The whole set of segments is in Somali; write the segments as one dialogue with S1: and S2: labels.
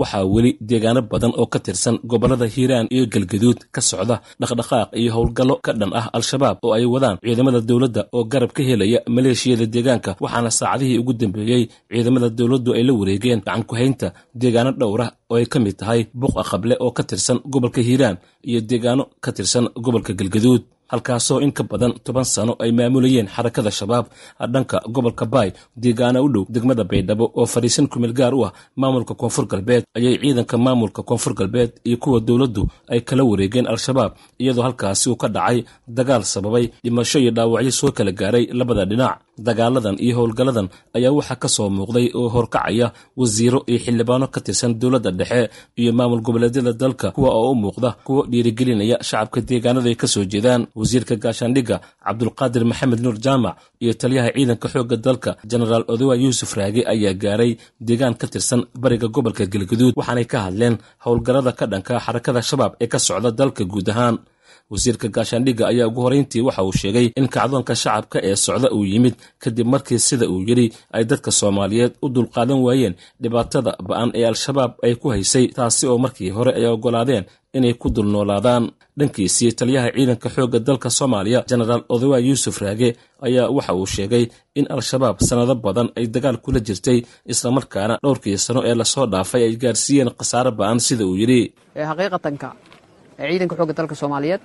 S1: waxaa weli deegaano badan oo ka tirsan gobollada hiiraan iyo galgaduud ka socda dhaqdhaqaaq iyo howlgallo ka dhan ah al-shabaab oo ay wadaan ciidamada dowladda oo garab ka helaya maleeshiyada deegaanka waxaana saacadihii ugu dambeeyey ciidamada dowladdu ay la wareegeen gacan ku-haynta deegaano dhowra oo ay ka mid tahay buqa qable oo ka tirsan gobolka hiiraan iyo deegaano ka tirsan gobolka galgaduud halkaasoo in ka badan toban sano ay maamulayeen xarakada shabaab dhanka gobolka baay deegaana u dhow degmada baydhabo oo fadhiisan kumeel gaar u ah maamulka koonfur galbeed ayay ciidanka maamulka koonfur galbeed iyo kuwa dowladdu ay kala wareegeen al-shabaab iyadoo halkaasi uu ka dhacay dagaal sababay dhimasho iyo dhaawacyo soo kala gaaray labada dhinac dagaaladan iyo howlgalladan ayaa waxaa ka soo muuqday oo horkacaya wasiiro iyo xildhibaano ka tirsan dowladda dhexe iyo maamul goboleedyada dalka kuwa oo u muuqda kuwa dhiirigelinaya shacabka deegaanada ay ka soo jeedaan. Wasiirka gaashaandhigga cabdulqaadir maxamed nuur jaamac iyo taliyaha ciidanka xoogga dalka jenaraal odowa yuusuf raage ayaa gaaray deegaan ka tirsan bariga gobolka galgaduud waxaanay ka hadleen howlgallada ka dhanka xarakada shabaab ee ka socda dalka guud ahaan wasiirka gaashaandhigga ayaa ugu horeyntii waxa uu sheegay in kacdoonka shacabka ee socda uu yimid kadib markii sida uu yidhi ay dadka soomaaliyeed u dulqaadan waayeen dhibaatada ba'an ee al-shabaab ay ku haysay taasi oo markii hore ay oggolaadeen inay ku dulnoolaadaan dhankiisii taliyaha ciidanka xoogga dalka soomaaliya jenaraal odowa yuusuf raage ayaa waxa uu sheegay in al-shabaab sannado badan ay dagaal kula jirtay islamarkaana dhowrkii sano ee la soo dhaafay ay gaarsiiyeen khasaare ba'an sida uu yidhi.
S2: Ciidanka xoogga dalka soomaaliyeed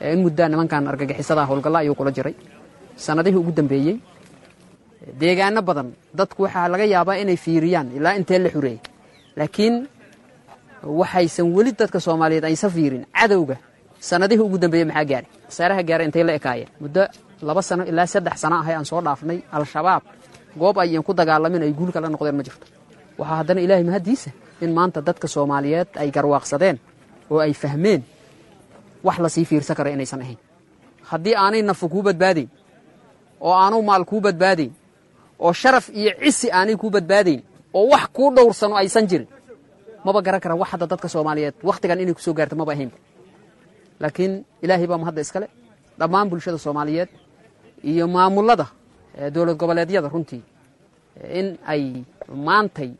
S2: in muddaa nimankan argagixisada howlgalla ayuu kula jiray. Sannadihii ugu dambeeyey deegaano badan dadku waxaa laga yaabaa inay fiiriyaan ilaa intee la xureeyey laakiin waxaysan weli dadka soomaaliyeed aysan fiirin cadowga. Sannadihii ugu dambeeyey maxaa gaaray? Khasaaraha gaara intay la ekaayeen muddo laba sano ilaa saddex sano ahay aan soo dhaafnay al-shabaab. Goob ayan ku dagaalamin ay guul kala noqdeen ma jirto. Waxaa haddana ilaahay mahaddiisa in maanta dadka soomaaliyeed ay garwaaqsadeen oo ay fahmeen wax la sii fiirsan kara inaysan ahayn. Haddii aanay nafu kuu badbaadayn oo aanu maal kuu badbaadayn oo sharaf iyo cisi aanay kuu badbaadayn oo wax kuu dhowrsano aysan jirin maba garan kara wax hadda dadka soomaaliyeed wakhtigan inay ku soo gaarto maba ahaynba laakiin ilaahay baa mahadda iskale dhammaan bulshada soomaaliyeed iyo maamullada dowlad goboleedyada runtii in ay maantay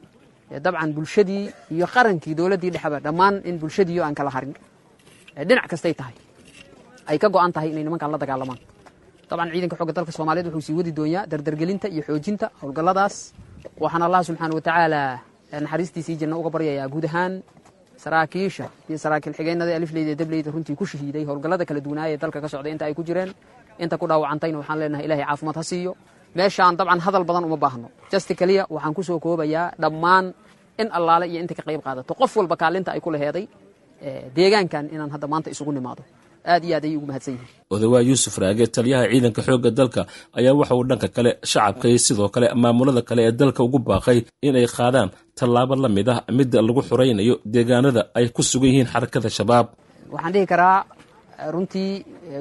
S2: dabcan bulshadii iyo qarankii dowladdii dhexba dhammaan in bulshadiiyo aan kala harin dhinac kastay tahay. Ay ka go'an tahay inay nimankan la dagaalamaan. Dabcan ciidanka xogga dalka soomaaliyeed wuxuu sii wadi doonyaa dardargelinta iyo xoojinta howlgalladaas. Waxaan allah subxaana watacaala naxariistiisii janno uga baryayaa guud ahaan saraakiisha iyo saraakiil xigeennada alifleyda dableyda runtii ku shahiiday howlgallada kala duwanaaya dalka ka socday inta ay ku jireen. Inta ku dhaawacantayna waxaan leenahay ilahay caafimaad ha siiyo. Meeshaan dabcan hadal badan uma baahno. Jasti keliya waxaan ku soo koobayaa dhammaan in allaale iyo inta ka qayb qaadato. Qof walba kaalinta ay ku laheeday deegaankan inaan hadda maanta isugu nimaado. Aad iyo aad ayay ugu mahadsan yihiin
S1: odawaa yuusuf raage taliyaha ciidanka xoogga dalka ayaa waxa uu dhanka kale shacabka iyo sidoo kale maamulada kale ee dalka ugu baaqay inay qaadaan tallaabo la mid ah midda lagu xuraynayo deegaanada ay ku sugan yihiin xarakada shabaab.
S2: Waxaan dhihi karaa runtii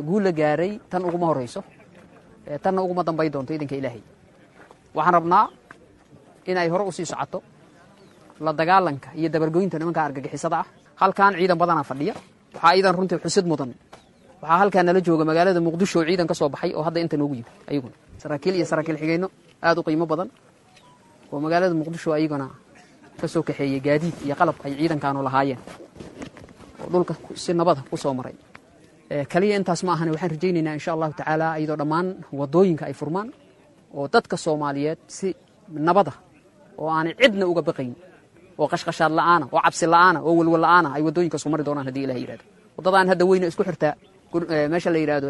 S2: guul la gaaray tan uguma horayso tanna uguma dambay doonto iidanka ilaahay. Waxaan rabnaa in ay hore u sii socoto la dagaalanka iyo dabargoynta nimanka argagixisada ah halkan ciidan badanaa fadhiya. Waxaa iidan runtii xusid mudan. Waxaa halkaa nala jooga magaalada muqdisho ciidan ka soo baxay oo hadda inta noogu yimi ayaguna. Saraakiil iyo saraakiil xigeyno aad u qiimo badan. Oo magaalada muqdisho ayaguna ka soo kaxeeyey gaadiid iyo qalab ay ciidankaanu lahaayeen. Oo dhulka si nabada ku soo maray. Kaliya intaas ma ahane waxaan rajaynaynaa insha allahu tacaala iyadoo dhammaan waddooyinka ay furmaan oo dadka soomaaliyeed si nabada oo aanay cidna uga baqayn oo qashqashaad la'aana oo cabsi la'aana oo welwel la'aana ay wadooyinkaas ku mari doonaan haddii ilah yidhahdo waddadaan hadda weyne isku xirtaa meesha la yidhahdo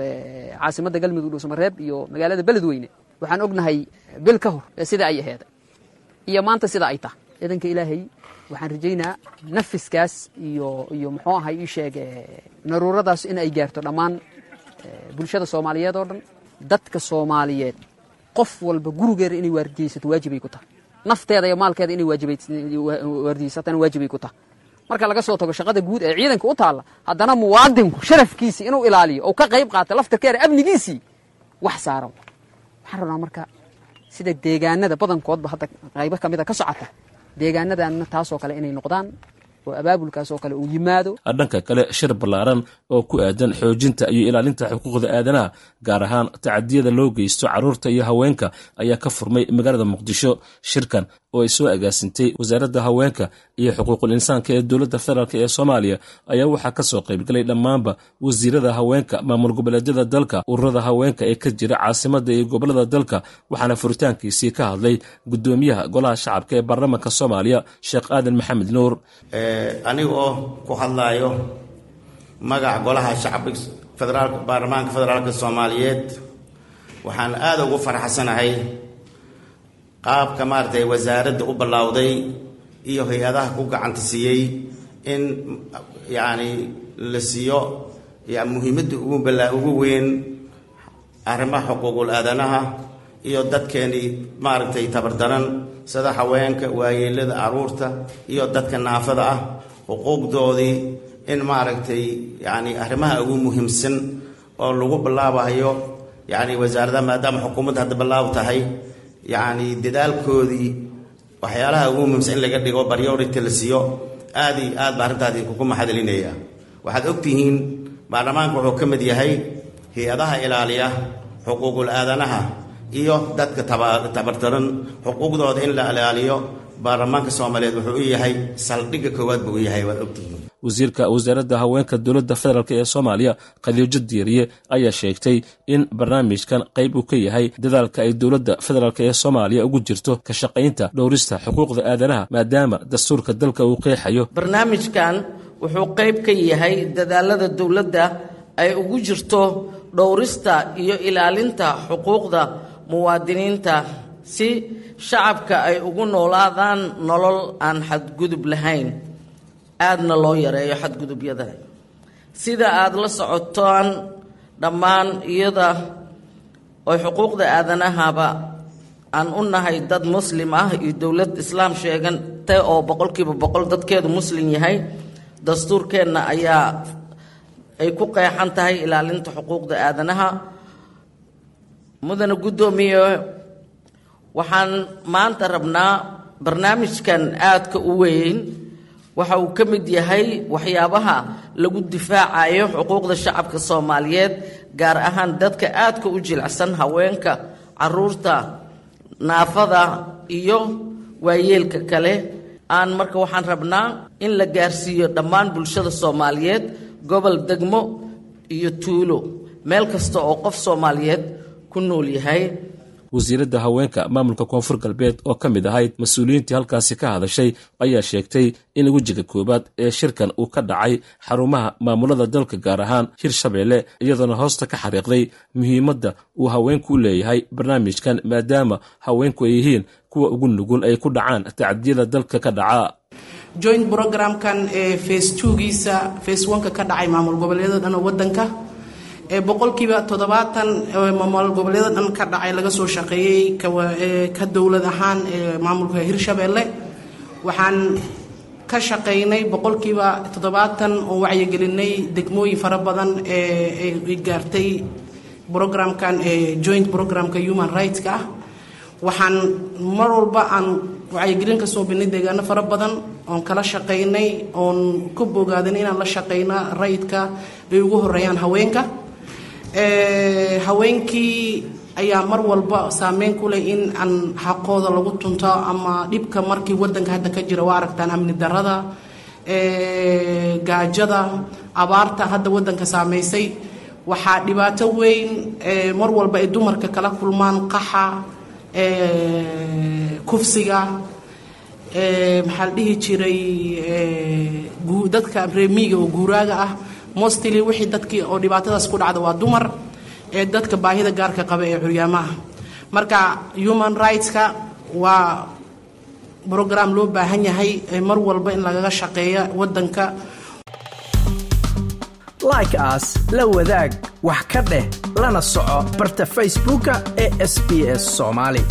S2: caasimadda galmudug dhuusamareeb iyo magaalada beledweyne waxaan ognahay bil ka hor sida ay aheeda iyo maanta sida ay tahay. Ciidanka ilaahay waxaan rajaynaa nafiskaas iyo iyo muxuu ahay ii sheeg naruuradaas in ay gaarto dhammaan bulshada soomaaliyeed oo dhan dadka soomaaliyeed. Qof walba gurigeeda inay waardiyeysato waajibay ku tahay nafteeda iyo maalkeeda inay waardiyeysatana waajibay ku tahay. Marka laga soo tago shaqada guud ee ciidanka u taalla haddana muwaadinku sharafkiisii inuu ilaaliyo oo ka qayb qaata laftarkeeda amnigiisii wax saaran. Waxaan rabnaa marka sida deegaanada badankoodba hadda qaybo ka mida ka socota deegaanadanna taasoo kale inay noqdaan oo abaabulkaas oo kale uu yimaado.
S1: Dhanka kale shir ballaaran oo ku aadan xoojinta iyo ilaalinta xuquuqda aadanaha gaar ahaan tacadiyada loo geysto carruurta iyo haweenka ayaa ka furmay magaalada muqdisho. Shirkan oo ay soo agaasintay wasaaradda haweenka iyo xuquuqul insaanka ee dowladda federaalk ee soomaaliya ayaa waxaa ka soo qaybgalay dhammaanba wasiirada haweenka maamul goboleedyada dalka ururada haweenka ee ka jira caasimada iyo gobollada dalka waxaana furitaankiisii ka hadlay gudoomiyaha golaha shacabka ee baarlamaanka soomaaliya sheekh aadan maxamed nuur
S3: aniga oo ku hadlaayo magaca golaha shacabka federaalk baarlamaanka federaalka soomaaliyeed waxaan aada ugu faraxsanahay qaabka maaragtay wasaaradda u ballowday iyo hay'adaha ku gacanta siiyey in yacni la siiyo muhiimadda ugu ugu weyn arrimaha xuquuqul aadanaha iyo dadkeenii maaragtay tabardaran sida haweenka waayeelada carruurta iyo dadka naafada ah xuquuqdoodii in maaragtay yacni arrimaha ugu muhiimsan oo lagu ballaabayo yacni wasaaradaha maadaama xukuumadda hadda ballaab tahay yacni dadaalkoodii waxyaalaha ugu muhiimsan in laga dhigo priority la siiyo aad iyo aad baa arrintaas idinkugu maxadalinaya waxaad ogtihiin baarlamaanka wuxuu ka mid yahay hay'adaha ilaaliya xuquuqul aadanaha iyo dadka tabardaran xuquuqdooda in la ilaaliyo baarlamaanka soomaaliyeed wuxuu u yahay saldhigga koowaad buu u yahay waad ogtihiin.
S1: Wasiirka wasaaradda haweenka dowladda federaalk ee soomaaliya khadiijo diiriye ayaa sheegtay in barnaamijkan qayb uu ka yahay dadaalka ay dowladda federaalk ee soomaaliya ugu jirto ka shaqaynta dhowrista xuquuqda aadanaha maadaama dastuurka dalka uu qeexayo.
S4: Barnaamijkan wuxuu qayb ka yahay dadaalada dowladda ay ugu jirto dhowrista iyo ilaalinta xuquuqda muwaadiniinta si shacabka ay ugu noolaadaan nolol aan xadgudub lahayn. Aadna loo yareeyo xadgudubyada. Sida aada la socotaan dhammaan iyada oy xuquuqda aadanahaba aan u nahay dad muslim ah iyo dowlad islaam sheegan te oo boqolkiiba boqol dadkeedu muslim yahay dastuurkeenna ayaa ay ku qeexan tahay ilaalinta xuquuqda aadanaha mudane guddoomiye waxaan maanta rabnaa barnaamijkan aadka u weyn. Waxa uu ka mid yahay waxyaabaha lagu difaacayo xuquuqda shacabka soomaaliyeed gaar ahaan dadka aadka u jilicsan haweenka carruurta naafada iyo waayeelka kale. Aan marka waxaan rabnaa in la gaarsiiyo dhammaan bulshada soomaaliyeed gobol degmo iyo tuulo. Meel kasta oo qof soomaaliyeed ku nool yahay.
S1: Wasiiradda haweenka maamulka koonfur galbeed oo ka mid ahayd mas'uuliyiintii halkaasi ka hadashay ayaa sheegtay in wejiga koowaad ee shirkan uu ka dhacay xarumaha maamulada dalka gaar ahaan hirshabeelle iyadoona hoosta ka xariiqday muhiimadda uu haweenku u leeyahay barnaamijkan maadaama haweenku ay yihiin kuwa ugu nugul ay ku dhacaan tacdiyada dalka ka dhaca
S5: joint programkan ee face twogiisa face oneka ka dhacay maamul goboleedyada dhan oo wadanka ee boqolkiiba toddobaatan maamul goboleedyada dhan ka dhacay laga soo shaqeeyey ka dowlad ahaan ee maamulka hirshabeelle waxaan ka shaqaynay boqolkiiba toddobaatan oo wacyigelinay degmooyin fara badan ee ay gaartay programkan ee joint programka human rightska ah. Waxaan mar walba aan wacyigelin ka soo binnay deegaano fara badan oon kala shaqaynay oon ka bogaadan inaan la shaqayna rayidka ay ugu horeeyaan haweenka haweenkii ayaa mar walba saameyn ku leh in aan xaqooda lagu tunto ama dhibka markii wadanka hadda ka jira waa aragtaan amni darada gaajada abaarta hadda wadanka saameysay waxaa dhibaato weyn mar walba ay dumarka kala kulmaan qaxa kufsiga maxaa la dhihi jiray dadka reemiiga oo guuraaga ah mostly wixii dadkii oo dhibaatadaas ku dhacda waa dumar ee dadka baahida gaarka qaba ee curyaamaha. Marka human rightska waa brogram loo baahan yahay mar walba in lagaga shaqeeya wadanka
S6: like aas la wadaag wax ka dheh lana soco barta facebooka ee sb s soomaali